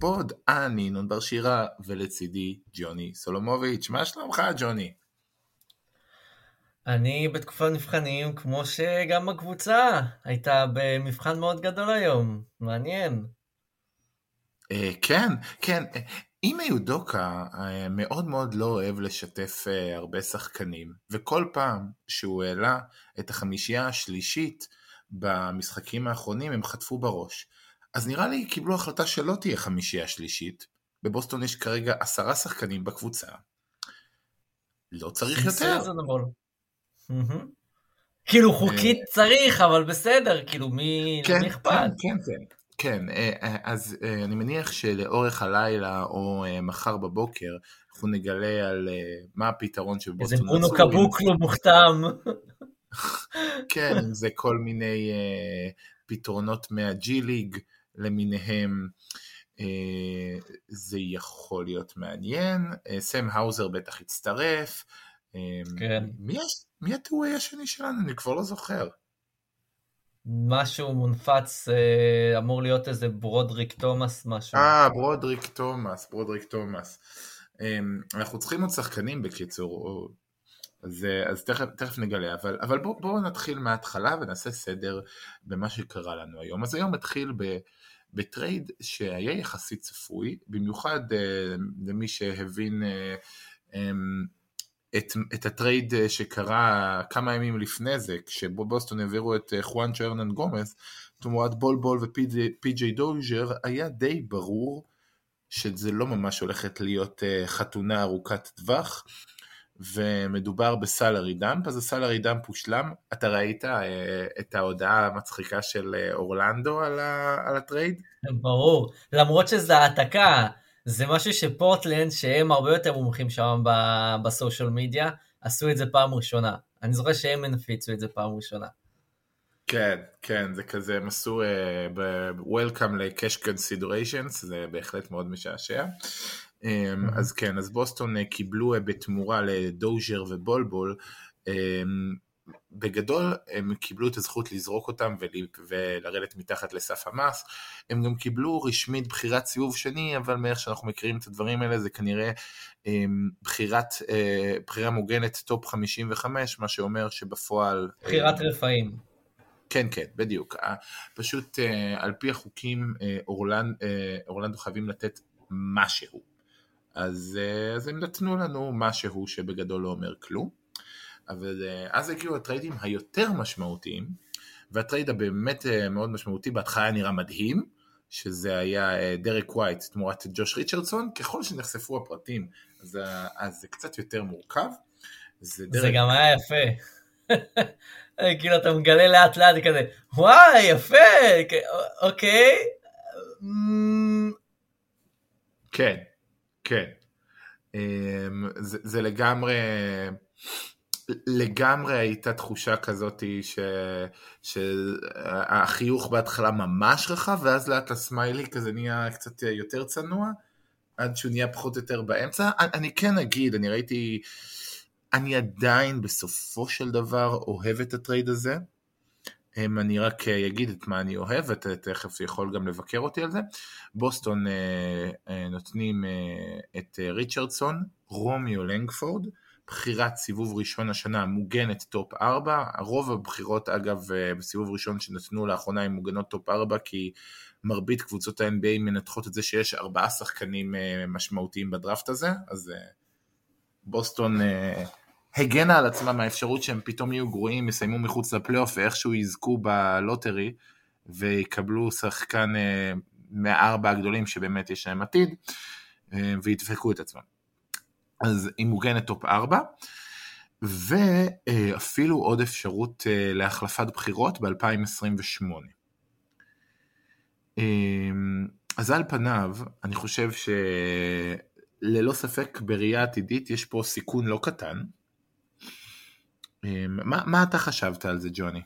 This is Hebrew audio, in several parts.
פוד. אני ינון בר שירה, ולצידי ג'וני סולומוביץ'. מה שלומך, ג'וני? אני בתקופת מבחנים, כמו שגם הקבוצה הייתה במבחן מאוד גדול היום. מעניין. אה, כן, כן. אימא יודוקה אה, מאוד מאוד לא אוהב לשתף אה, הרבה שחקנים, וכל פעם שהוא העלה את החמישייה השלישית במשחקים האחרונים הם חטפו בראש. אז נראה לי קיבלו החלטה שלא תהיה חמישייה שלישית. בבוסטון יש כרגע עשרה שחקנים בקבוצה. לא צריך יותר. כאילו חוקית צריך, אבל בסדר, כאילו מי כן, אכפת? כן, כן, כן. כן, אה, אה, אז אה, אני מניח שלאורך הלילה או מחר בבוקר אנחנו נגלה על מה הפתרון של בוסטון. איזה ברונו קבוקלו מוכתם. כן, זה כל מיני פתרונות מהג'י ליג למיניהם. זה יכול להיות מעניין. סם האוזר בטח יצטרף. כן. מי הטורי השני שלנו? אני כבר לא זוכר. משהו מונפץ, אה, אמור להיות איזה ברודריק תומאס משהו. אה, ברודריק תומאס, ברודריק תומאס. אמ, אנחנו צריכים עוד שחקנים בקיצור, אז, אה, אז תכף, תכף נגלה, אבל, אבל בואו בוא נתחיל מההתחלה ונעשה סדר במה שקרה לנו היום. אז היום נתחיל ב, בטרייד שהיה יחסית צפוי, במיוחד אה, למי שהבין אה, אמ, את, את הטרייד אה, שקרה כמה ימים לפני זה, כשבו בוסטון העבירו את אה, חואנצ'ו הרננגומז, תמורת בול בול ופי ג'יי דוזייר, היה די ברור שזה לא ממש הולכת להיות אה, חתונה ארוכת טווח, ומדובר ב salary dump, אז ה salary dump הושלם. אתה ראית את ההודעה המצחיקה של אורלנדו על, ה, על הטרייד? ברור, למרות שזה העתקה. זה משהו שפורטלנד, שהם הרבה יותר מומחים שם ב social media, עשו את זה פעם ראשונה. אני זוכר שהם הנפיצו את זה פעם ראשונה. כן, כן, זה כזה, הם עשו אה, ב-Welcome ל-Cash Considerations, זה בהחלט מאוד משעשע. Mm-hmm. אז כן, אז בוסטון אה, קיבלו אה, בתמורה לדוזייר ובול בול, אמ, בגדול הם קיבלו את הזכות לזרוק אותם ולרדת מתחת לסף המס. הם גם קיבלו רשמית בחירת סיבוב שני, אבל מאיך שאנחנו מכירים את הדברים האלה זה כנראה אמ, בחירת, אה, בחירה מוגנת טופ 55, מה שאומר שבפועל... בחירת אה, רפאים. כן, כן, בדיוק. פשוט אה, על פי החוקים אורלנד, אורלנדו חייבים לתת משהו. אז, אז הם נתנו לנו משהו שבגדול לא אומר כלום. אבל אה, אז הגיעו הטריידים היותר משמעותיים, והטרייד הבאמת אה, מאוד משמעותי, בהתחלה נראה מדהים, שזה היה אה, דרק ווייט תמורת ג'וש ריצ'רדסון, ככל שנחשפו הפרטים, אז, אז זה קצת יותר מורכב. זה, דרק... זה גם היה יפה. כאילו אתה מגלה לאט לאט כזה, וואי, יפה, אוקיי. כן, כן. אמ, זה, זה לגמרי... לגמרי הייתה תחושה כזאת. שהחיוך בהתחלה ממש רחב, ואז לאט הסמיילי כזה נהיה קצת יותר צנוע, עד שהוא נהיה פחות או יותר באמצע. אני, אני כן אגיד, אני ראיתי, אני עדיין בסופו של דבר אוהב את הטרייד הזה. אני רק אגיד את מה אני אוהב, ואתה תכף יכול גם לבקר אותי על זה. בוסטון אה, אה, נותנים אה, את ריצ'רדסון, רומיו לנגפורד, בחירת סיבוב ראשון השנה מוגנת טופ 4, רוב הבחירות אגב אה, בסיבוב ראשון שנתנו לאחרונה הן מוגנות טופ 4 כי מרבית קבוצות ה-NBA מנתחות את זה שיש ארבעה שחקנים אה, משמעותיים בדראפט הזה, אז אה, בוסטון הגנה על עצמם מהאפשרות שהם פתאום יהיו גרועים, יסיימו מחוץ לפלייאוף ואיכשהו יזכו ב lottery ויקבלו שחקן מהארבע הגדולים שבאמת יש להם עתיד וידפקו את עצמם. אז היא מוגנת top 4, ואפילו עוד אפשרות אה, להחלפת בחירות ב-2028. אמ, אז על פניו, אני חושב שללא ספק בראייה עתידית יש פה סיכון לא קטן. אמ, מה, מה אתה חשבת על זה, ג'וני?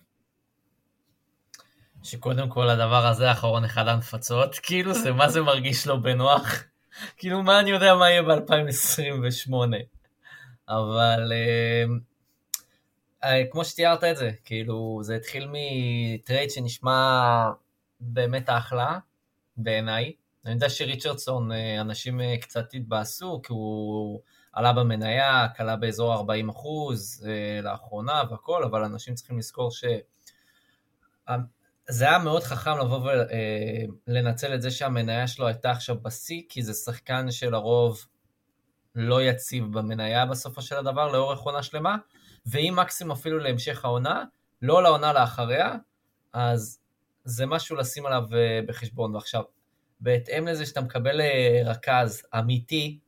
שקודם כל הדבר הזה האחרון אחד הנפצות, כאילו זה מה זה מרגיש לא בנוח. כאילו, מה אני יודע מה יהיה ב-2028? אבל אה, אה, כמו שתיארת את זה, כאילו, זה התחיל מטרייד שנשמע באמת אחלה, בעיניי. אני יודע שריצ'רדסון, אה, אנשים אה, קצת התבאסו, כי הוא עלה במניה, עלה באזור 40 אחוז אה, לאחרונה והכל, אבל אנשים צריכים לזכור ש... זה היה מאוד חכם לבוא ולנצל את זה שהמניה שלו הייתה עכשיו בשיא, כי זה שחקן שלרוב לא יציב במניה בסופו של הדבר לאורך עונה שלמה, ואם מקסימום אפילו להמשך העונה, לא לעונה לאחריה, אז זה משהו לשים עליו בחשבון. ועכשיו, בהתאם לזה שאתה מקבל אה, רכז אמיתי,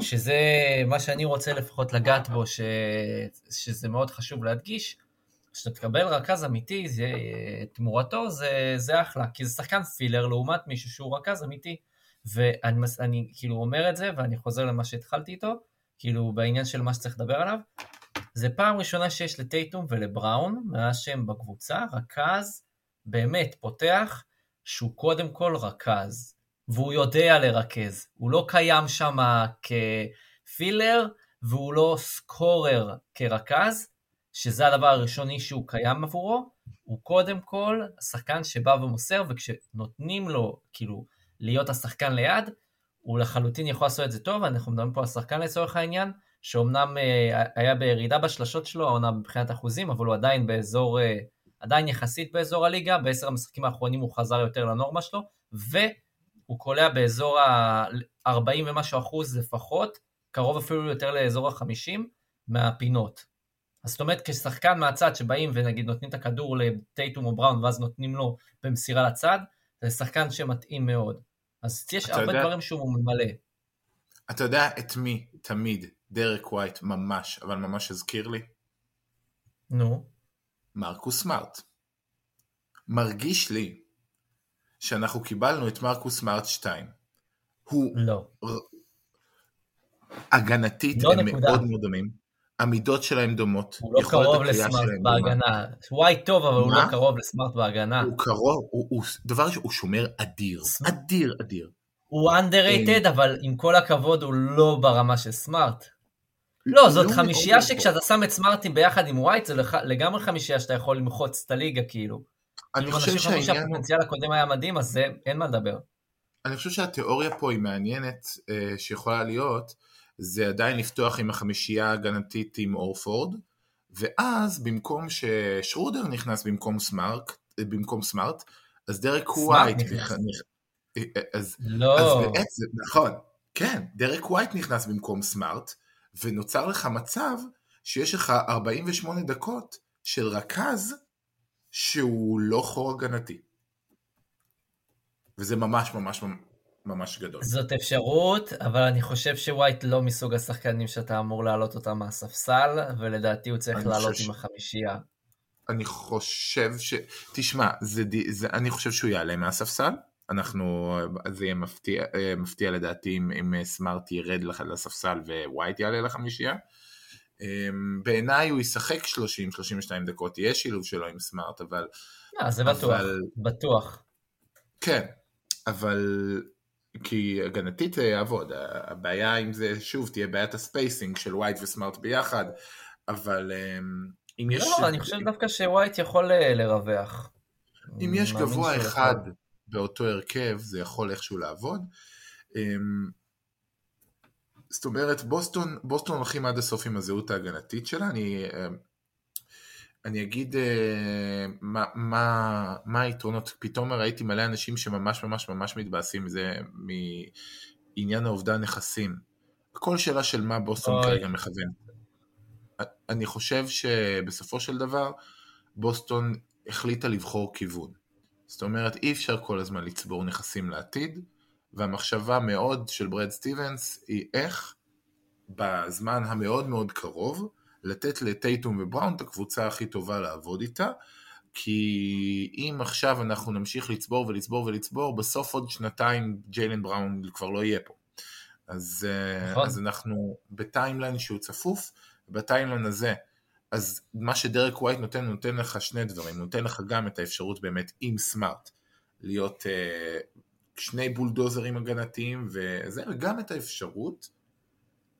שזה מה שאני רוצה לפחות לגעת בו, ש... שזה מאוד חשוב להדגיש, כשאתה תקבל רכז אמיתי, זה, תמורתו זה, זה אחלה, כי זה שחקן פילר לעומת מישהו שהוא רכז אמיתי. ואני אני, כאילו אומר את זה, ואני חוזר למה שהתחלתי איתו, כאילו בעניין של מה שצריך לדבר עליו, זה פעם ראשונה שיש לטייטום ולבראון, מאז שהם בקבוצה, רכז באמת פותח, שהוא קודם כל רכז, והוא יודע לרכז. הוא לא קיים שם כפילר, והוא לא סקורר כרכז, שזה הדבר הראשוני שהוא קיים עבורו, הוא קודם כל שחקן שבא ומוסר, וכשנותנים לו, כאילו, להיות השחקן ליד, הוא לחלוטין יכול לעשות את זה טוב, אנחנו מדברים פה על שחקן לצורך העניין, שאומנם אה, היה בירידה בשלשות שלו, העונה מבחינת אחוזים, אבל הוא עדיין באזור אה, עדיין יחסית באזור הליגה, בעשר המשחקים האחרונים הוא חזר יותר לנורמה שלו, והוא קולע באזור ה-40 ומשהו אחוז לפחות, קרוב אפילו יותר לאזור ה-50 מהפינות. אז זאת אומרת, כשחקן מהצד שבאים ונגיד נותנים את הכדור לטייטום או בראון ואז נותנים לו במסירה לצד, זה שחקן שמתאים מאוד. אז יש הרבה יודע, דברים שהוא ממלא. אתה יודע את מי תמיד דרק ווייט ממש, אבל ממש הזכיר לי? נו. מרקוס סמארט. מרגיש לי שאנחנו קיבלנו את מרקוס סמארט 2. הוא... לא. ר... הגנתית לא הם נקודה. מאוד מאוד דומים. המידות שלהם דומות. הוא לא קרוב לסמארט בהגנה. וואי טוב, אבל מה? הוא לא קרוב לסמארט בהגנה. הוא קרוב, הוא, הוא, דבר ראשון, הוא שומר אדיר. סמארט. אדיר, אדיר. הוא underrated, אבל עם כל הכבוד הוא לא ברמה של סמארט. לא, זאת חמישייה שכשאתה שם את סמארטים ביחד עם ווייט, זה לגמרי חמישייה שאתה יכול למחוץ את הליגה, כאילו. אני חושב שהעניין... שהפוטנציאל הקודם היה מדהים, אז זה, אין מה לדבר. אני חושב שהתיאוריה פה היא מעניינת, אה, שיכולה להיות, זה עדיין לפתוח עם החמישייה ההגנתית עם אורפורד, ואז במקום ששרודר נכנס במקום סמארט, במקום סמארט, אז דרק ווייט נכנס. אז, לא. אז בעצם, נכון, כן, דרק ווייט נכנס במקום סמארט, ונוצר לך מצב שיש לך 48 דקות של רכז שהוא לא חור הגנתי. וזה ממש ממש ממש גדול. זאת אפשרות, אבל אני חושב שווייט לא מסוג השחקנים שאתה אמור להעלות אותם מהספסל, ולדעתי הוא צריך לעלות עם החמישייה. אני חושב ש... תשמע, זה, זה, אני חושב שהוא יעלה מהספסל. אנחנו, זה יהיה מפתיע, מפתיע לדעתי אם, אם סמארט ירד לספסל ווייט יעלה לחמישייה. אמ, בעיניי הוא ישחק 30-32 דקות, יהיה שילוב שלו עם סמארט, אבל... לא, זה בטוח, אבל... בטוח. כן, אבל כי הגנתית זה יעבוד, הבעיה עם זה, שוב, תהיה בעיית ה spacing של ווייט וסמארט ביחד, אבל אמ, אם יש... לא, אני חושב דווקא שווייט יכול אה, לרווח. אם יש גבוה אחד באותו הרכב, זה יכול איכשהו לעבוד. אמ, זאת אומרת, בוסטון, בוסטון הולכים עד הסוף עם הזהות ההגנתית שלה, אני, אמ, אני אגיד אה, מה, מה, מה היתרונות, פתאום ראיתי מלא אנשים שממש ממש ממש מתבאסים מזה, מעניין האובדן נכסים. הכל שאלה של מה בוסטון כרגע מכוון. אני חושב שבסופו של דבר, בוסטון החליטה לבחור כיוון. זאת אומרת, אי אפשר כל הזמן לצבור נכסים לעתיד, והמחשבה מאוד של ברד סטיבנס היא איך בזמן המאוד מאוד קרוב לתת לטייטום ובראון את הקבוצה הכי טובה לעבוד איתה, כי אם עכשיו אנחנו נמשיך לצבור ולצבור ולצבור, בסוף עוד שנתיים ג'יילן בראון כבר לא יהיה פה. אז, אה, נכון. אז אנחנו ב timeline שהוא צפוף, ב timeline הזה אז מה שדרק ווייט נותן, נותן לך שני דברים, נותן לך גם את האפשרות באמת עם סמארט להיות אה, שני בולדוזרים הגנתיים וזה, וגם את האפשרות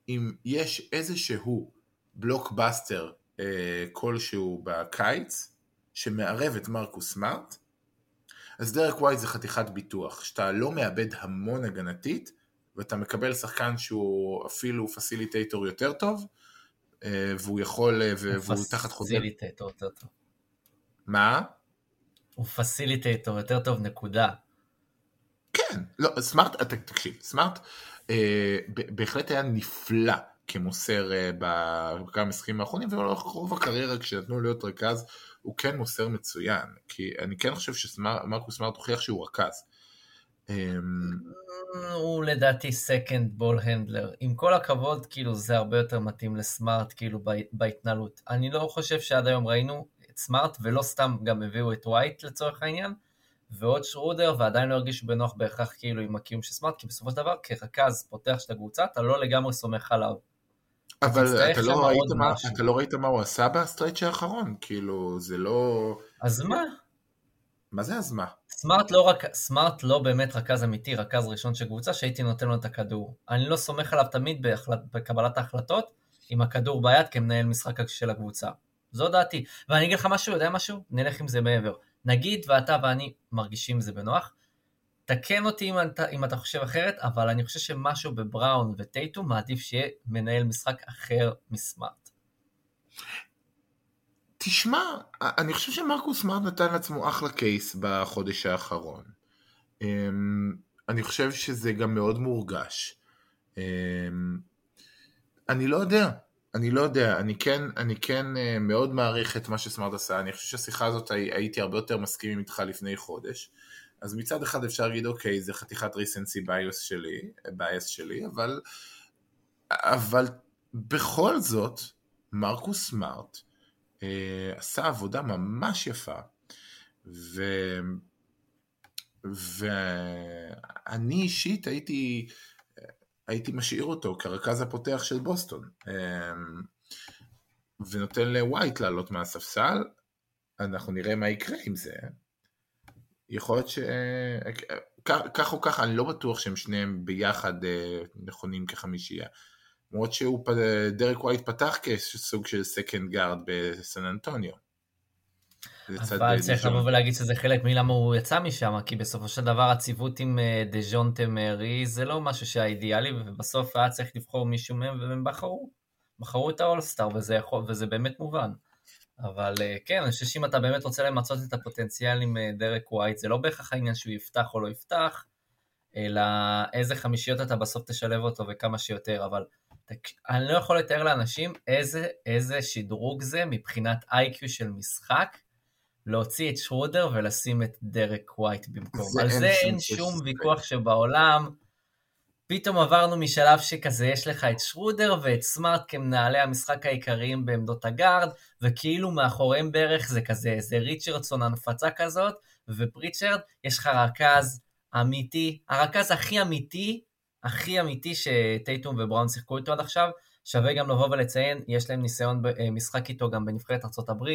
אם יש איזשהו blockbuster אה, כלשהו בקיץ שמערב את מרקוס סמארט, אז דרק ווייט זה חתיכת ביטוח, שאתה לא מאבד המון הגנתית, ואתה מקבל שחקן שהוא אפילו facilitator יותר טוב, אה, והוא יכול, אה, והוא תחת חוזה. facilitator יותר טוב. מה? הוא facilitator יותר טוב, נקודה. כן, לא, סמארט, תקשיב, סמארט אה, בהחלט היה נפלא כמוסר אה, בכמה משחקים האחרונים, ולאורך רוב הקריירה כשנתנו לו להיות רכז, הוא כן מוסר מצוין, כי אני כן חושב שמרקוס סמארט הוכיח שהוא רכז. אמ, הוא לדעתי second ball handler. עם כל הכבוד, כאילו זה הרבה יותר מתאים לסמארט, כאילו בהתנהלות. אני לא חושב שעד היום ראינו את סמארט, ולא סתם גם הביאו את ווייט לצורך העניין, ועוד שרודר, ועדיין לא הרגישו בנוח בהכרח כאילו עם הקיום של סמארט, כי בסופו של דבר, כרכז פותח של הקבוצה, אתה לא לגמרי סומך עליו. אבל אתה לא, ראית מה, אתה לא ראית מה הוא עשה ב stretch האחרון, כאילו, זה לא... אז מה? מה זה אז מה? סמארט לא, רק, סמארט לא באמת רכז אמיתי, רכז ראשון של קבוצה, שהייתי נותן לו את הכדור. אני לא סומך עליו תמיד בהחלט, בקבלת ההחלטות, עם הכדור ביד כמנהל משחק של הקבוצה. זו דעתי. ואני אגיד לך משהו, יודע משהו? נלך עם זה מעבר. נגיד ואתה ואני מרגישים זה בנוח, תקן אותי אם אתה, אם אתה חושב אחרת, אבל אני חושב שמשהו בבראון וטייטום מעדיף שיהיה מנהל משחק אחר מסמארט. תשמע, אני חושב שמרקוס סמארט נתן לעצמו אחלה קייס בחודש האחרון. אמ, אני חושב שזה גם מאוד מורגש. אמ, אני לא יודע, אני לא יודע, אני כן, אני כן אה, מאוד מעריך את מה שסמארט עשה, אני חושב שהשיחה הזאת הייתי הרבה יותר מסכים איתך לפני חודש. אז מצד אחד אפשר להגיד, אוקיי, זה חתיכת recency bias שלי, bias שלי, אבל, אבל בכל זאת, מרקוס סמארט עשה עבודה ממש יפה, ו... ואני אישית הייתי, הייתי משאיר אותו כרכז הפותח של בוסטון, אה, ונותן לווייט לעלות מהספסל, אנחנו נראה מה יקרה עם זה, יכול להיות ש... כך או כך, אני לא בטוח שהם שניהם ביחד אה, נכונים כחמישייה. למרות שהוא, דרק ווייט פתח כסוג של second guard בסן אנטוניו. אבל צריך לבוא ולהגיד שזה חלק מלמה הוא יצא משם, כי בסופו של דבר הציוות עם אה, דז'ונטה מרי זה לא משהו שהיה אידיאלי, ובסוף היה צריך לבחור מישהו מהם, והם בחרו. בחרו את האולסטאר, וזה, וזה באמת מובן. אבל אה, כן, אני חושב שאם אתה באמת רוצה למצות את הפוטנציאל עם אה, דרק ווייט, זה לא בהכרח העניין שהוא יפתח או לא יפתח, אלא איזה חמישיות אתה בסוף תשלב אותו וכמה שיותר, אבל אני לא יכול לתאר לאנשים איזה, איזה שדרוג זה מבחינת איי-קיו של משחק, להוציא את שרודר ולשים את דרק ווייט במקום. על זה אין שום ויכוח שבעולם. פתאום עברנו משלב שכזה יש לך את שרודר ואת סמארט כמנהלי המשחק העיקריים בעמדות הגארד, וכאילו מאחוריהם בערך זה כזה איזה ריצ'רדסון הנפצה כזאת, ופריצ'רד, יש לך רכז אמיתי, הרכז הכי אמיתי, הכי אמיתי שטייטום ובראון שיחקו איתו עד עכשיו, שווה גם לבוא ולציין, יש להם ניסיון אה, משחק איתו גם בנבחרת ארה"ב,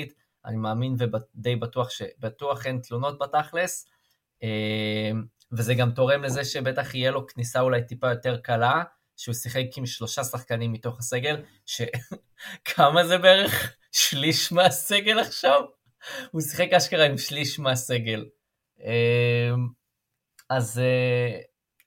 אני מאמין ודי בטוח שבטוח אין תלונות בתכלס, אה, וזה גם תורם לזה שבטח יהיה לו כניסה אולי טיפה יותר קלה, שהוא שיחק עם שלושה שחקנים מתוך הסגל, שכמה זה בערך? שליש מהסגל עכשיו? הוא שיחק אשכרה עם שליש מהסגל. אז אה,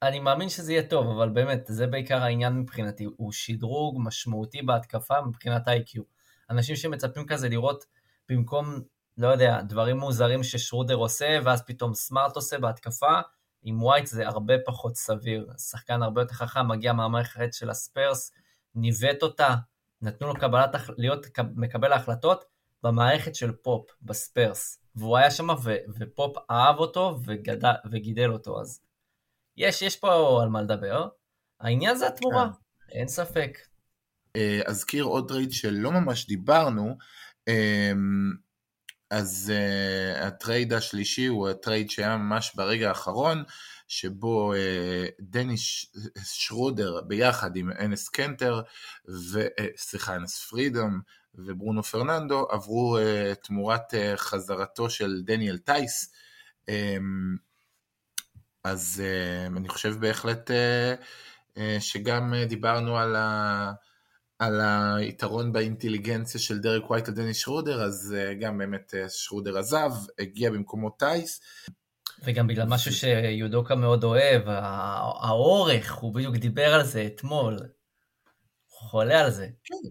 אני מאמין שזה יהיה טוב, אבל באמת, זה בעיקר העניין מבחינתי, הוא שדרוג משמעותי בהתקפה מבחינת איי-קיו. אנשים שמצפים כזה לראות במקום, לא יודע, דברים מוזרים ששרודר עושה, ואז פתאום סמארט עושה בהתקפה, עם ווייט זה הרבה פחות סביר. שחקן הרבה יותר חכם, מגיע מהמערכת של הספיירס, ניווט אותה, נתנו לו קבלת, להיות מקבל ההחלטות במערכת של פופ, בספיירס. והוא היה שם, ופופ אהב אותו וגדל, וגידל אותו, אז יש, יש פה על מה לדבר. העניין זה התמורה, כן. אין ספק. אה, אזכיר עוד trade שלא ממש דיברנו, אמ, אז אה, ה trade השלישי הוא ה trade שהיה ממש ברגע האחרון, שבו אה, דניש שרודר ביחד עם אנס קנטר, אה, סליחה, אנס פרידום וברונו פרננדו עברו תמורת חזרתו של דניאל טייס. Um, אז אני חושב בהחלט שגם דיברנו על ה... על היתרון באינטליגנציה של דרק ווייט על דני שרודר, אז אה, גם באמת אה, שרודר עזב, הגיע במקומו טייס. וגם בגלל משהו שיודוקה מאוד אוהב, האורך, הוא בדיוק דיבר על זה אתמול. חולה על זה. כן.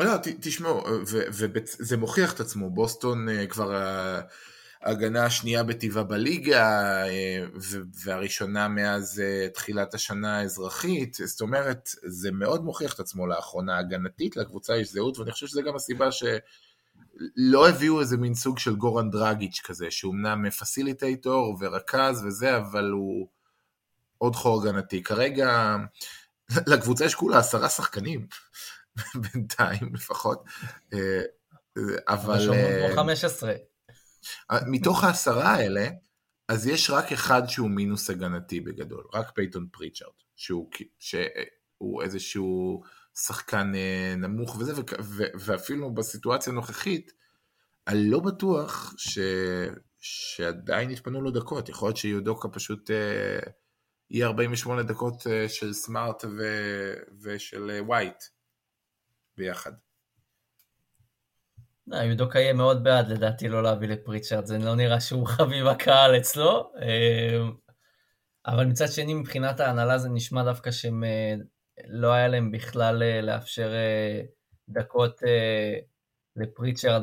לא, תשמעו, וזה מוכיח את עצמו, בוסטון אה, כבר ההגנה השנייה בטבעה בליגה, אה, והראשונה מאז אה, תחילת השנה האזרחית, זאת אומרת, זה מאוד מוכיח את עצמו לאחרונה הגנתית, לקבוצה יש זהות, ואני חושב שזה גם הסיבה שלא הביאו איזה מין סוג של גורן דרגיץ' כזה, שהוא אמנם פסיליטייטור ורכז וזה, אבל הוא עוד חור הגנתי. כרגע, לקבוצה יש כולה עשרה שחקנים, בינתיים לפחות, אה, אבל... 15. מתוך העשרה האלה, אז יש רק אחד שהוא מינוס הגנתי בגדול, רק פייטון פריצ'ארד, שהוא, שהוא איזשהו שחקן אה, נמוך וזה, ואפילו בסיטואציה הנוכחית, אני לא בטוח ש, שעדיין יתפנו לו דקות, יכול להיות שיודוקה פשוט אה, יהיה 48 דקות אה, של סמארט ו, ושל ווייט ביחד. יודוקה יהיה מאוד בעד לדעתי לא להביא לפריצ'רד, זה לא נראה שהוא חביב הקהל אצלו. אבל מצד שני, מבחינת ההנהלה זה נשמע דווקא שהם לא היה להם בכלל אה, לאפשר אה, דקות לפריצ'רד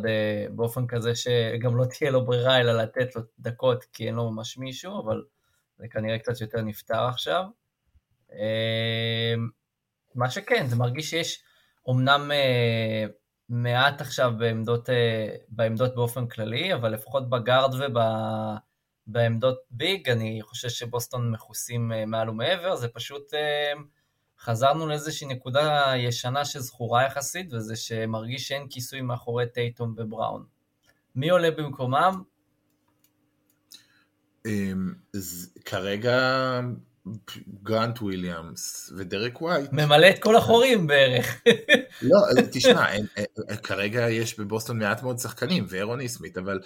באופן כזה שגם לא תהיה לו ברירה אלא לתת לו דקות כי אין לו ממש מישהו, אבל זה כנראה קצת יותר נפתר עכשיו. מה שכן, זה מרגיש שיש אומנם מעט עכשיו בעמדות, אה, בעמדות באופן כללי, אבל לפחות בגארד ובעמדות ביג, אני חושב שבוסטון מכוסים אה, מעל ומעבר, זה פשוט אה, חזרנו לאיזושהי נקודה ישנה שזכורה יחסית, וזה שמרגיש שאין כיסוי מאחורי טייטום ובראון. מי עולה במקומם? אמ, כרגע גרנט וויליאמס ודרק ווייט. ממלא את כל החורים בערך. לא, תשמע, כרגע יש בבוסטון מעט מאוד שחקנים, ואהרון נסמית, אבל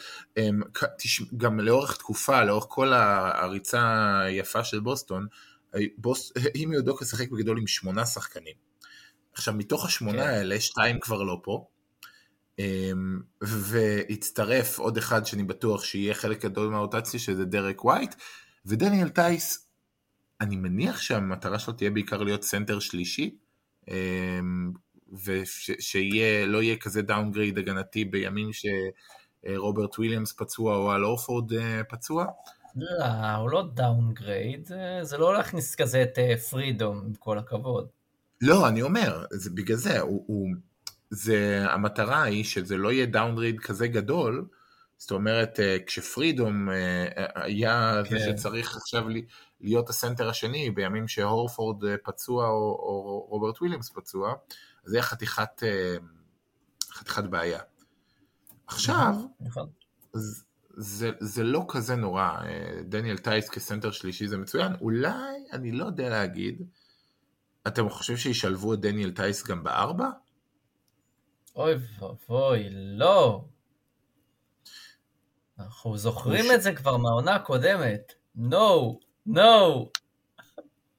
גם לאורך תקופה, לאורך כל הריצה היפה של בוסטון, אימה יודוקה שיחק בגדול עם שמונה שחקנים. עכשיו, מתוך השמונה כן. האלה, שתיים כבר לא פה, והצטרף עוד אחד שאני בטוח שיהיה חלק גדול מהרוטציה, שזה דרק ווייט, ודניאל טייס אני מניח שהמטרה שלו תהיה בעיקר להיות סנטר שלישי, אמ, ושיהיה, לא יהיה כזה downgrade הגנתי בימים שרוברט וויליאמס פצוע או אל הורפורד אה, פצוע. לא, הוא לא downgrade, זה לא להכניס כזה את אה, פרידום, עם כל הכבוד. לא, אני אומר, זה בגלל זה, הוא, הוא, זה, המטרה היא שזה לא יהיה downgrade כזה גדול, זאת אומרת, אה, כשפרידום היה כן. זה שצריך עכשיו להיות הסנטר השני בימים שהורפורד אה, פצוע או, או רוברט וויליאמס פצוע, אז זה חתיכת, אה, חתיכת בעיה. עכשיו, נכון. זה, זה לא כזה נורא, אה, דניאל טייס כסנטר שלישי זה מצוין, אולי, אני לא יודע להגיד, אתם חושבים שישלבו את דניאל טייס גם בארבע? אוי ואבוי, לא. אנחנו זוכרים את זה כבר מהעונה הקודמת. No. No!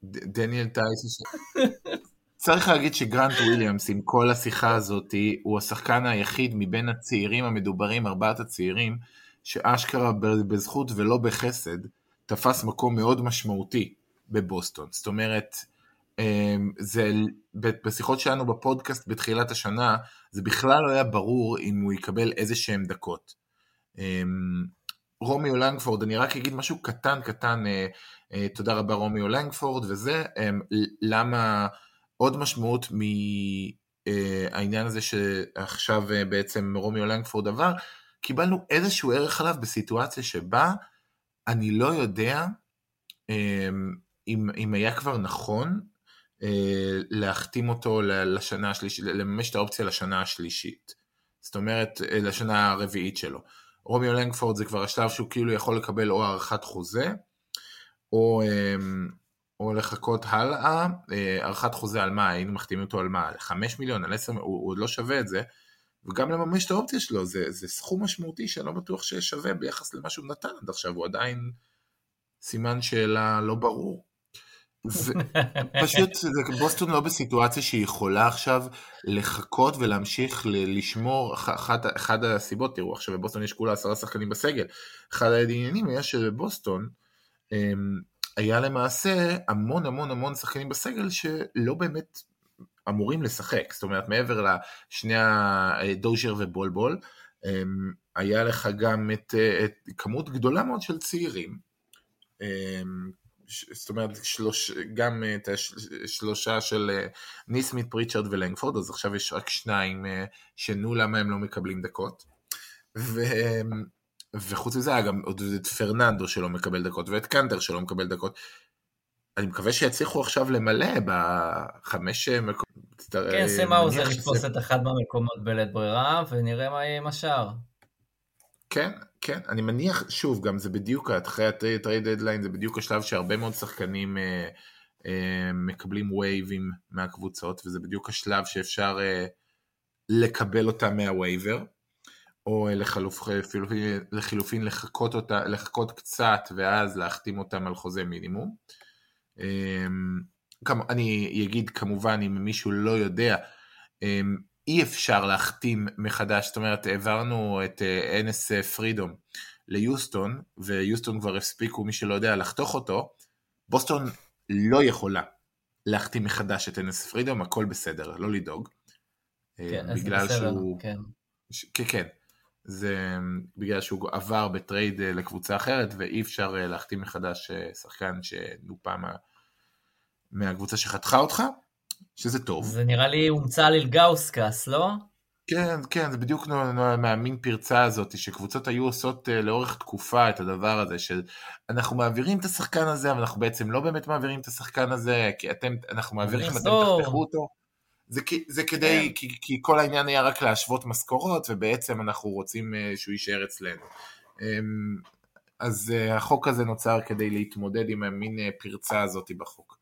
דניאל טייס... צריך להגיד שגרנט וויליאמס עם כל השיחה הזאת הוא השחקן היחיד מבין הצעירים המדוברים, ארבעת הצעירים, שאשכרה בזכות ולא בחסד תפס מקום מאוד משמעותי בבוסטון. זאת אומרת, אמ, זה, בשיחות שלנו בפודקאסט בתחילת השנה, זה בכלל לא היה ברור אם הוא יקבל איזה שהם דקות. אמ, רומיו לנגפורד, אני רק אגיד משהו קטן קטן אה, אה, תודה רבה רומיו לנגפורד וזה, למה עוד משמעות מהעניין אה, הזה שעכשיו בעצם רומיו לנגפורד עבר, קיבלנו איזשהו ערך עליו בסיטואציה שבה אני לא יודע אם, אם היה כבר נכון להחתים אותו לשנה השלישית, לממש את האופציה לשנה השלישית. זאת אומרת, לשנה הרביעית שלו. רומיו לנגפורד זה כבר השלב שהוא כאילו יכול לקבל או הארכת חוזה, או, אמ, או לחכות הלאה, הארכת אה, חוזה על מה, היינו מחתימים אותו על מה, על 5 מיליון, על 10, הוא, הוא עוד לא שווה את זה, וגם לממש את האופציה שלו, זה, זה סכום משמעותי שאני לא בטוח ששווה ביחס למה שהוא נתן עד עכשיו, הוא עדיין סימן שאלה לא ברור. פשוט בוסטון לא בסיטואציה שהיא יכולה עכשיו לחכות ולהמשיך לשמור, אחת, אחת הסיבות, תראו עכשיו בבוסטון יש כולה עשרה שחקנים בסגל, אחד העניינים היה שבבוסטון אמ, היה למעשה המון המון המון שחקנים בסגל שלא באמת אמורים לשחק, זאת אומרת מעבר לשני הדוז'ר ובולבול, אמ, היה לך גם את, את כמות גדולה מאוד של צעירים, אמ, זאת אומרת שלוש, גם את השלושה של אה, ניסמית, פריצ'רד ולנגפורד, אז עכשיו יש רק שניים אה, שנו למה הם לא מקבלים דקות. ו, וחוץ מזה היה גם עוד את פרננדו שלא מקבל דקות ואת קנטר שלא מקבל דקות. אני מקווה שיצליחו עכשיו למלא בחמש מקומות. כן, סם האוזר יתפוס את אחד מהמקומות בלית ברירה, ונראה מה יהיה עם השאר. כן, כן, אני מניח, שוב, גם זה בדיוק, אחרי ה trade deadline, זה בדיוק השלב שהרבה מאוד שחקנים אה, אה, מקבלים waiveים מהקבוצות, וזה בדיוק השלב שאפשר אה, לקבל אותם מה waiver, או לחלופ, לחילופין לחכות, אותה, לחכות קצת, ואז להחתים אותם על חוזה מינימום. אה, אני אגיד כמובן, אם מישהו לא יודע, אה, אי אפשר להחתים מחדש, זאת אומרת העברנו את אה, אנס פרידום ליוסטון, ויוסטון כבר הספיקו, מי שלא יודע, לחתוך אותו, בוסטון לא יכולה להחתים מחדש את אנס פרידום, הכל בסדר, לא לדאוג. אה, כן, בגלל בסדר, שהוא... כן. ש... כן, כן. זה בגלל שהוא עבר ב trade אה, לקבוצה אחרת, ואי אפשר להחתים מחדש שחקן שנופה מה... מהקבוצה שחתכה אותך. שזה טוב. זה נראה לי הומצא על אילגאוסקס, לא? כן, כן, זה בדיוק מהמין פרצה הזאת, שקבוצות היו עושות אה, לאורך תקופה את הדבר הזה, של אנחנו מעבירים את השחקן הזה, אבל אנחנו בעצם לא באמת מעבירים את השחקן הזה, כי אתם, אנחנו מעבירים, אתם תחתכו אותו. זה, זה כדי, כן. כי, כי כל העניין היה רק להשוות משכורות, ובעצם אנחנו רוצים אה, שהוא יישאר אצלנו. אמ, אז אה, החוק הזה נוצר כדי להתמודד עם המין פרצה הזאת בחוק.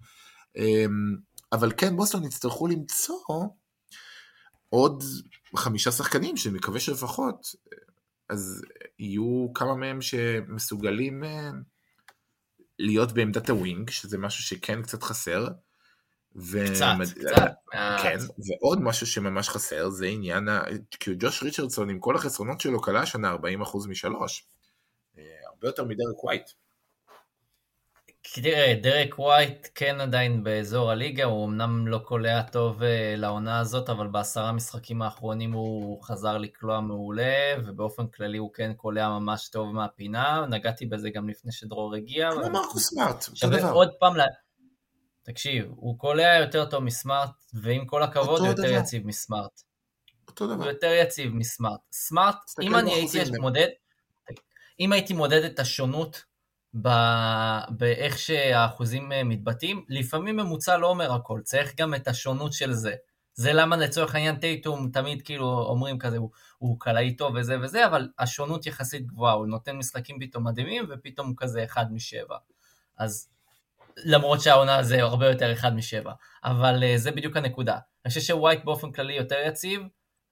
אמ, אבל כן, בוסטון יצטרכו למצוא עוד חמישה שחקנים, שאני מקווה שלפחות, אז יהיו כמה מהם שמסוגלים אה, להיות בעמדת הווינג, שזה משהו שכן קצת חסר. ו... קצת, קצת. כן, ועוד משהו שממש חסר זה עניין, ה... כי ג'וש ריצ'רדסון עם כל החסרונות שלו כלה השנה 40% משלוש. אה, הרבה יותר מדרק ווייט. תראה, דרק ווייט כן עדיין באזור הליגה, הוא אמנם לא קולע טוב אה, לעונה הזאת, אבל בעשרה משחקים האחרונים הוא חזר לקלוע מעולה, ובאופן כללי הוא כן קולע ממש טוב מהפינה, נגעתי בזה גם לפני שדרור הגיע. כמו מרקוס סמארט, שווה עוד פעם. תקשיב, הוא קולע יותר טוב מסמארט, ועם כל הכבוד הוא יותר דבר. יציב מסמארט. אותו דבר. הוא יותר יציב מסמארט. סמארט, אם אני הייתי מודד, אם הייתי מודד את השונות באיך שהאחוזים אה, מתבטאים, לפעמים ממוצע לא אומר הכל, צריך גם את השונות של זה. זה למה לצורך העניין טייטום תמיד כאילו אומרים כזה, הוא, הוא קלעי טוב וזה וזה, אבל השונות יחסית גבוהה, הוא נותן משחקים פתאום מדהימים ופתאום הוא כזה אחד משבע. אז למרות שהעונה זה הרבה יותר אחד משבע, אבל אה, זה בדיוק הנקודה. אני חושב שווייט באופן כללי יותר יציב,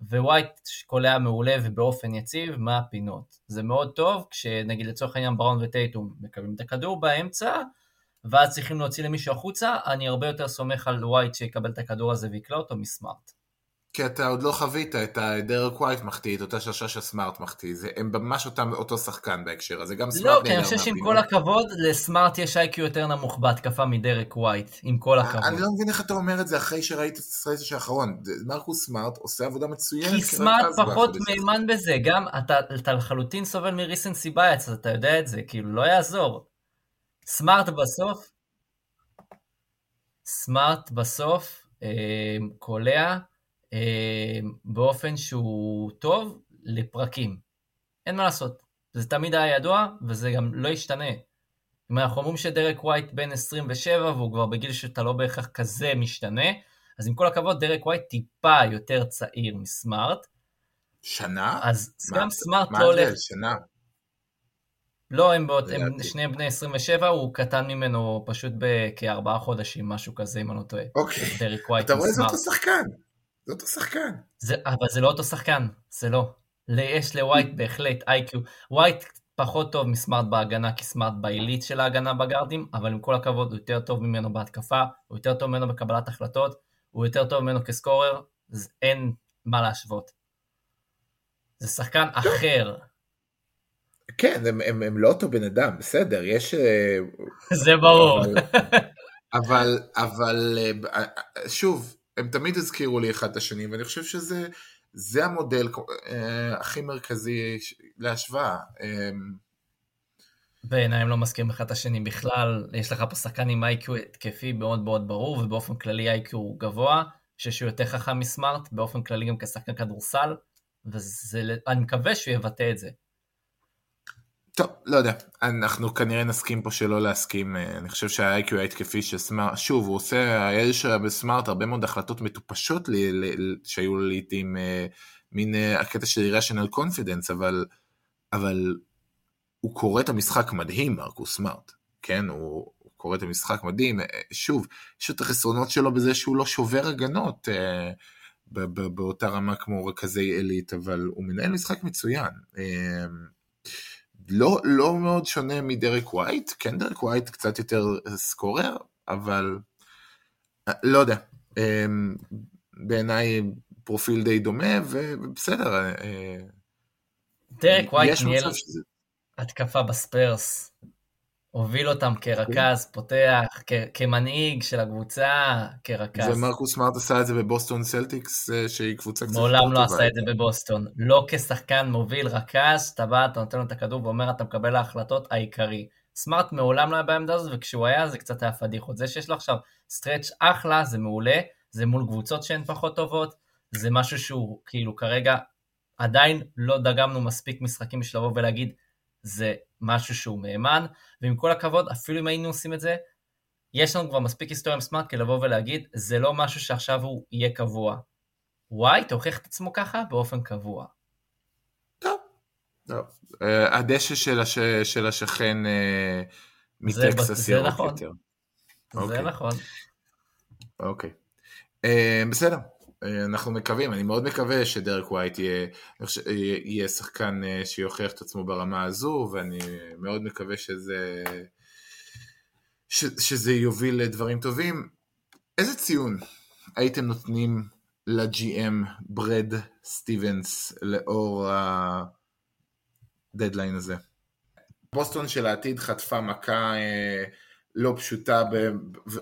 ווייט קולע מעולה ובאופן יציב מהפינות. זה מאוד טוב כשנגיד לצורך העניין בראון וטייטום מקבלים את הכדור באמצע, ואז צריכים להוציא למישהו החוצה, אני הרבה יותר סומך על ווייט שיקבל את הכדור הזה ויקלע אותו מסמארט. כי אתה עוד לא חווית את דרק ווייט מחטיא, את אותה שלושה שסמארט מחטיא, הם ממש אותם, אותו שחקן בהקשר הזה, גם סמארט לא, כי אני חושב שעם כל הכבוד, לסמארט יש IQ יותר נמוך בהתקפה מדרק ווייט, עם כל הכבוד. אני לא מבין איך אתה אומר את זה אחרי שראית את ה stretch האחרון, מרקוס סמארט עושה עבודה מצוינת. כי סמארט פחות מהימן בזה, גם אתה, לחלוטין סובל מ recency bias, אתה יודע את זה, כאילו לא יעזור. סמארט בסוף, סמארט בסוף, אה, קולע, באופן שהוא טוב לפרקים. אין מה לעשות, זה תמיד היה ידוע וזה גם לא ישתנה. אם אנחנו אומרים שדרק ווייט בן 27 והוא כבר בגיל שאתה לא בהכרח כזה משתנה, אז עם כל הכבוד דרק ווייט טיפה יותר צעיר מסמארט. שנה? אז מה, גם סמארט לא הולך... מה שנה? לא, הם, באות, הם שניהם בני 27, הוא קטן ממנו פשוט בכארבעה חודשים, משהו כזה, אם אני לא טועה. אוקיי. דרק ווייט אתה רואה זה אותו שחקן. זה אותו שחקן. זה, אבל זה לא אותו שחקן, זה לא. יש לווייט בהחלט איי-קיו. ווייט פחות טוב מסמארט בהגנה, כי סמארט בעילית של ההגנה בגארדים, אבל עם כל הכבוד, הוא יותר טוב ממנו בהתקפה, הוא יותר טוב ממנו בקבלת החלטות, הוא יותר טוב ממנו כסקורר, אז אין מה להשוות. זה שחקן אחר. כן, הם, הם, הם לא אותו בן אדם, בסדר, יש... אה, זה ברור. אבל, אבל, אבל שוב, הם תמיד הזכירו לי אחד את השני, ואני חושב שזה זה המודל אה, הכי מרכזי להשוואה. אה, בעיניי הם לא מסכימים אחד את השני בכלל, יש לך פה שחקן עם איי-קיו התקפי מאוד מאוד ברור, ובאופן כללי איי-קיו הוא גבוה, שהוא יותר חכם מסמארט, באופן כללי גם כשחקן כדורסל, ואני מקווה שהוא יבטא את זה. טוב, לא יודע, אנחנו כנראה נסכים פה שלא להסכים, אה, אני חושב שה-IQ ההתקפי של סמארט, שוב, הוא עושה, שלה בסמארט הרבה מאוד החלטות מטופשות לי, שהיו לעיתים אה, מין אה, הקטע של אירשנל קונפידנס, אבל, אבל הוא קורא את המשחק מדהים, מרקוס סמארט, כן, הוא, הוא קורא את המשחק מדהים, שוב, יש את החסרונות שלו בזה שהוא לא שובר הגנות באותה רמה כמו רכזי עילית, אבל הוא מנהל משחק מצוין. לא, לא מאוד שונה מדרק ווייט, כן דרק ווייט קצת יותר scorer, אבל לא יודע, אמ, בעיניי פרופיל די דומה, ובסדר. אה, דרק ווייט ניהל התקפה בספרס, הוביל אותם כרכז, פותח, כמנהיג של הקבוצה, כרכז. ומרקוס סמארט עשה את זה בבוסטון סלטיקס, אה, שהיא קבוצה קצת... מעולם לא עשה את זה בבוסטון. לא כשחקן מוביל רכז, אתה בא, אתה נותן לו את הכדור ואומר, אתה מקבל ההחלטות העיקרי. סמארט מעולם לא היה בעמדה הזאת, וכשהוא היה זה קצת היה פדיחות. זה שיש לו עכשיו סטרץ' אחלה, זה מעולה, זה מול קבוצות שהן פחות טובות, זה משהו שהוא כאילו כרגע עדיין לא דגמנו מספיק משחקים בשביל לבוא ולהגיד, זה משהו שהוא מהימן, ועם כל הכבוד, אפילו אם היינו עושים את זה, יש לנו כבר מספיק היסטוריה עם סמארט כדי לבוא ולהגיד, זה לא משהו שעכשיו הוא יהיה קבוע. וואי, תוכיח את עצמו ככה באופן קבוע. טוב. אה, הדשא של, הש... של השכן אה, מטקסס ירוק נכון. יותר. זה אוקיי. נכון. אוקיי. אה, בסדר. אנחנו מקווים, אני מאוד מקווה שדרק ווייט יהיה, יהיה שחקן אה, שיוכיח את עצמו ברמה הזו, ואני מאוד מקווה שזה, ש, שזה יוביל לדברים טובים. איזה ציון הייתם נותנים ל-GM ברד סטיבנס לאור הדדליין הזה? בוסטון של העתיד חטפה מכה אה, לא פשוטה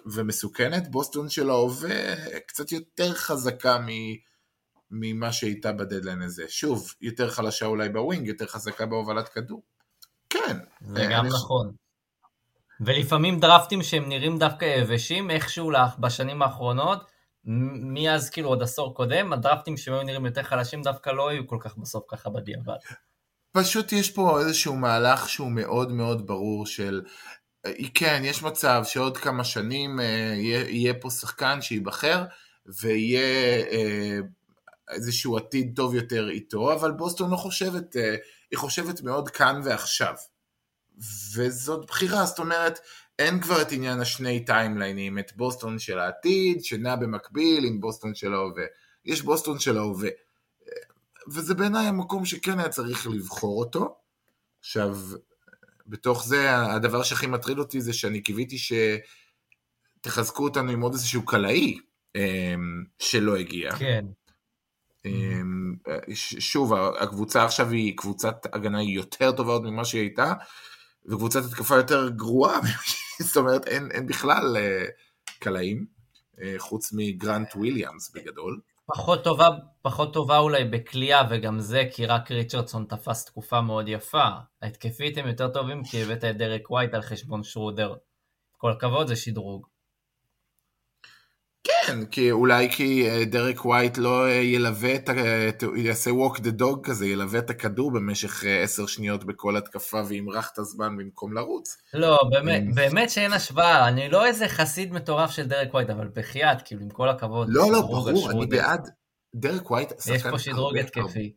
ומסוכנת, בוסטון של ההווה קצת יותר חזקה ממה שהייתה בדדליין הזה. שוב, יותר חלשה אולי ב wing, יותר חזקה בהובלת כדור. כן. זה גם נכון. ולפעמים דרפטים שהם נראים דווקא יבשים, איכשהו בשנים האחרונות, מאז כאילו עוד עשור קודם, הדרפטים שהם היו נראים יותר חלשים דווקא לא היו כל כך בסוף ככה בדיעבד. פשוט יש פה איזשהו מהלך שהוא מאוד מאוד ברור של כן, יש מצב שעוד כמה שנים אה, יהיה, פה שחקן שייבחר ויהיה אה, איזשהו עתיד טוב יותר איתו, אבל בוסטון לא חושבת, אה, היא חושבת מאוד כאן ועכשיו. וזאת בחירה, זאת אומרת, אין כבר את עניין השני טיימליינים, את בוסטון של העתיד, שנע במקביל עם בוסטון של ההווה. יש בוסטון של ההווה. וזה בעיניי המקום שכן היה צריך לבחור אותו. עכשיו, בתוך זה, הדבר שהכי מטריד אותי זה שאני קיוויתי שתחזקו אותנו עם עוד איזשהו קלעי אמ, שלא הגיע. כן. אמ, שוב, הקבוצה עכשיו היא קבוצת הגנה יותר טובה עוד ממה שהיא הייתה, וקבוצת התקפה יותר גרועה, זאת אומרת אין, אין בכלל אה, קלעים, אה, חוץ מגרנט וויליאמס בגדול. פחות טובה, פחות טובה אולי בקליעה, וגם זה כי רק ריצ'רדסון תפס תקופה מאוד יפה. ההתקפית הם יותר טובים כי הבאת את דרק ווייט על חשבון שרודר. כל הכבוד, זה שדרוג. כן, כי אולי כי אה, דרק ווייט לא אה, ילווה את ה... יעשה walk the dog כזה, ילווה את הכדור במשך אה, עשר שניות בכל התקפה וימרח את הזמן במקום לרוץ. לא, באמת, באמת שאין השוואה, אני לא איזה חסיד מטורף של דרק ווייט, אבל בחייאת, כאילו עם כל הכבוד. לא, לא, ברור, אני בעד. דרק ווייט, יש פה שדרוג התקפי.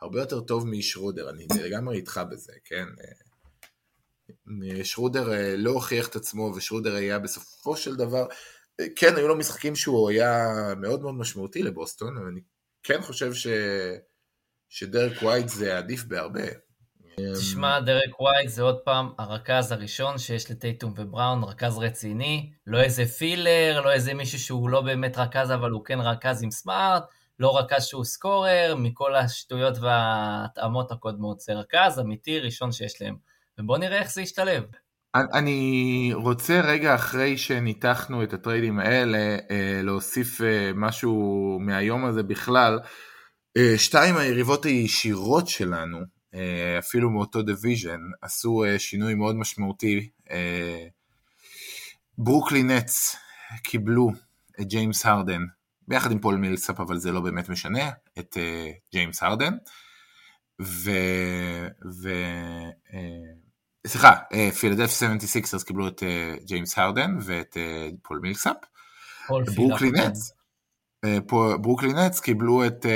הרבה יותר טוב משרודר, אני לגמרי איתך בזה, כן? שרודר לא הוכיח את עצמו, ושרודר היה בסופו של דבר, כן, היו לו משחקים שהוא היה מאוד מאוד משמעותי לבוסטון, אבל אני כן חושב ש... שדרק ווייט זה עדיף בהרבה. תשמע, דרק ווייט זה עוד פעם הרכז הראשון שיש לטייטום ובראון, רכז רציני, לא איזה פילר, לא איזה מישהו שהוא לא באמת רכז, אבל הוא כן רכז עם סמארט, לא רכז שהוא סקורר, מכל השטויות וההתאמות הקודמות. זה רכז אמיתי ראשון שיש להם. ובואו נראה איך זה ישתלב. אני רוצה רגע אחרי שניתחנו את ה tradeים האלה אה, להוסיף אה, משהו מהיום הזה בכלל. אה, שתיים היריבות הישירות שלנו, אפילו מאותו division, עשו שינוי מאוד משמעותי. ברוקלין נטס קיבלו את ג'יימס הרדן, ביחד עם פול מילסאפ, אבל זה לא באמת משנה, את ג'יימס הרדן. ו... ו... סליחה, פילדלפיה 76ers קיבלו את ג'יימס הרדן ואת פול מילסאפ. ברוקלין נטס. ברוקלין נטס קיבלו את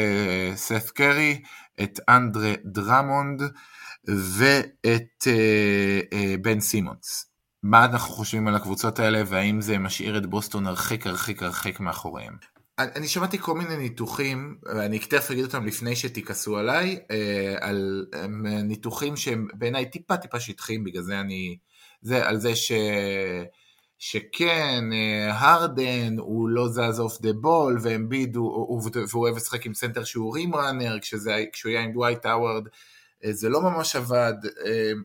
סת' קרי, את אנדרה דרמונד ואת בן סימונס. מה אנחנו חושבים על הקבוצות האלה והאם זה משאיר את בוסטון הרחק הרחק הרחק מאחוריהם? אני שמעתי כל מיני ניתוחים, ואני תכף אגיד אותם לפני שתכעסו עליי, אה, על ניתוחים שהם בעיניי טיפה טיפה שטחיים, בגלל זה אני... זה, על זה ש... שכן, אה, הרדן הוא לא זז off the ball, ואמביד הוא, והוא אוהב לשחק עם סנטר שהוא rim runner, כשהוא היה עם דווייט האוורד, אה, זה לא ממש עבד,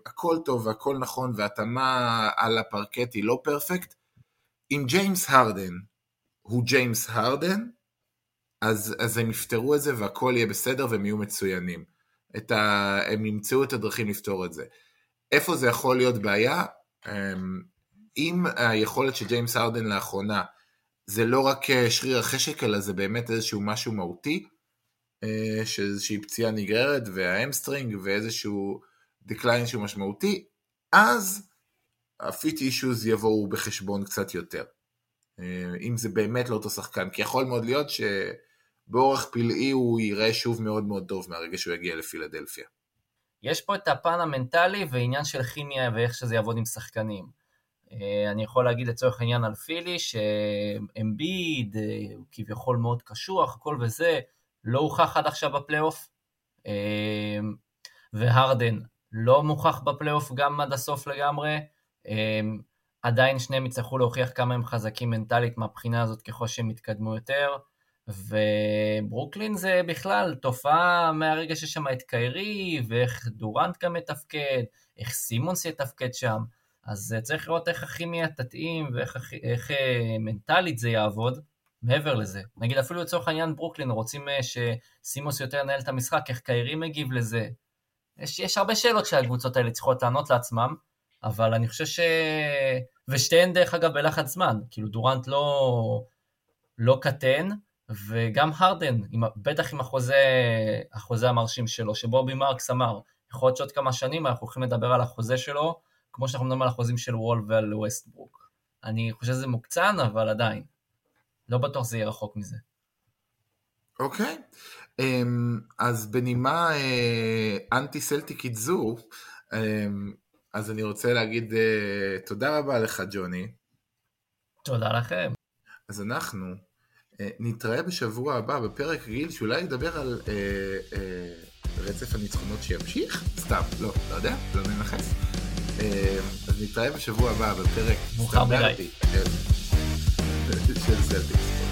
הכל טוב והכל נכון, והתאמה על הפרקט היא לא perfect. עם ג'יימס הרדן, הוא ג'יימס הרדן, אז, אז הם יפתרו את זה והכל יהיה בסדר והם יהיו מצוינים. ה... הם ימצאו את הדרכים לפתור את זה. איפה זה יכול להיות בעיה? אמ, אם היכולת של ג'יימס הרדן לאחרונה זה לא רק שריר החשק, אלא זה באמת איזשהו משהו מהותי, אה, שאיזושהי פציעה נגררת ו hamstring ואיזשהו decline שהוא משמעותי, אז הפיט אישוז יבואו בחשבון קצת יותר. אה, אם זה באמת לא אותו שחקן, כי יכול מאוד להיות שבאורח פלאי הוא ייראה שוב מאוד מאוד טוב מהרגע שהוא יגיע לפילדלפיה. יש פה את הפן המנטלי ועניין של כימיה ואיך שזה יעבוד עם שחקנים. אה, אני יכול להגיד לצורך העניין על פילי שאמביד אה, הוא כביכול מאוד קשוח, הכל וזה, לא הוכח עד עכשיו בפלייאוף, והרדן לא מוכח בפלייאוף גם עד הסוף לגמרי. עדיין שניהם יצטרכו להוכיח כמה הם חזקים מנטלית מהבחינה הזאת ככל שהם יתקדמו יותר. וברוקלין זה בכלל תופעה מהרגע שיש שם את קיירי, ואיך דורנט גם מתפקד, איך סימונס יתפקד שם. אז צריך לראות איך הכימיה תתאים ואיך איך, אה, מנטלית זה יעבוד. מעבר לזה, נגיד אפילו לצורך העניין ברוקלין רוצים אה, שסימונס יותר ינהל את המשחק, איך קיירי מגיב לזה. יש, יש הרבה שאלות שהקבוצות האלה צריכות לענות לעצמם, אבל אני חושב ש... ושתיהן דרך אגב בלחץ זמן, כאילו דורנט לא, לא קטן, וגם הרדן, עם, בטח עם החוזה, החוזה המרשים שלו, שבובי מרקס אמר, יכול להיות שעוד כמה שנים אנחנו הולכים לדבר על החוזה שלו, כמו שאנחנו מדברים על החוזים של וול ועל ווסטברוק. אני חושב שזה מוקצן, אבל עדיין. לא בטוח זה יהיה רחוק מזה. אוקיי, okay. אמ, אז בנימה אנטי סלטיקית זו, um, אז אני רוצה להגיד uh, תודה רבה לך, ג'וני. תודה לכם. אז אנחנו uh, נתראה בשבוע הבא בפרק רגיל שאולי נדבר על uh, uh, רצף הניצחונות שימשיך? סתם, לא, לא יודע, לא ננכס. Uh, אז נתראה בשבוע הבא בפרק סטנדרטי של סלטיקס.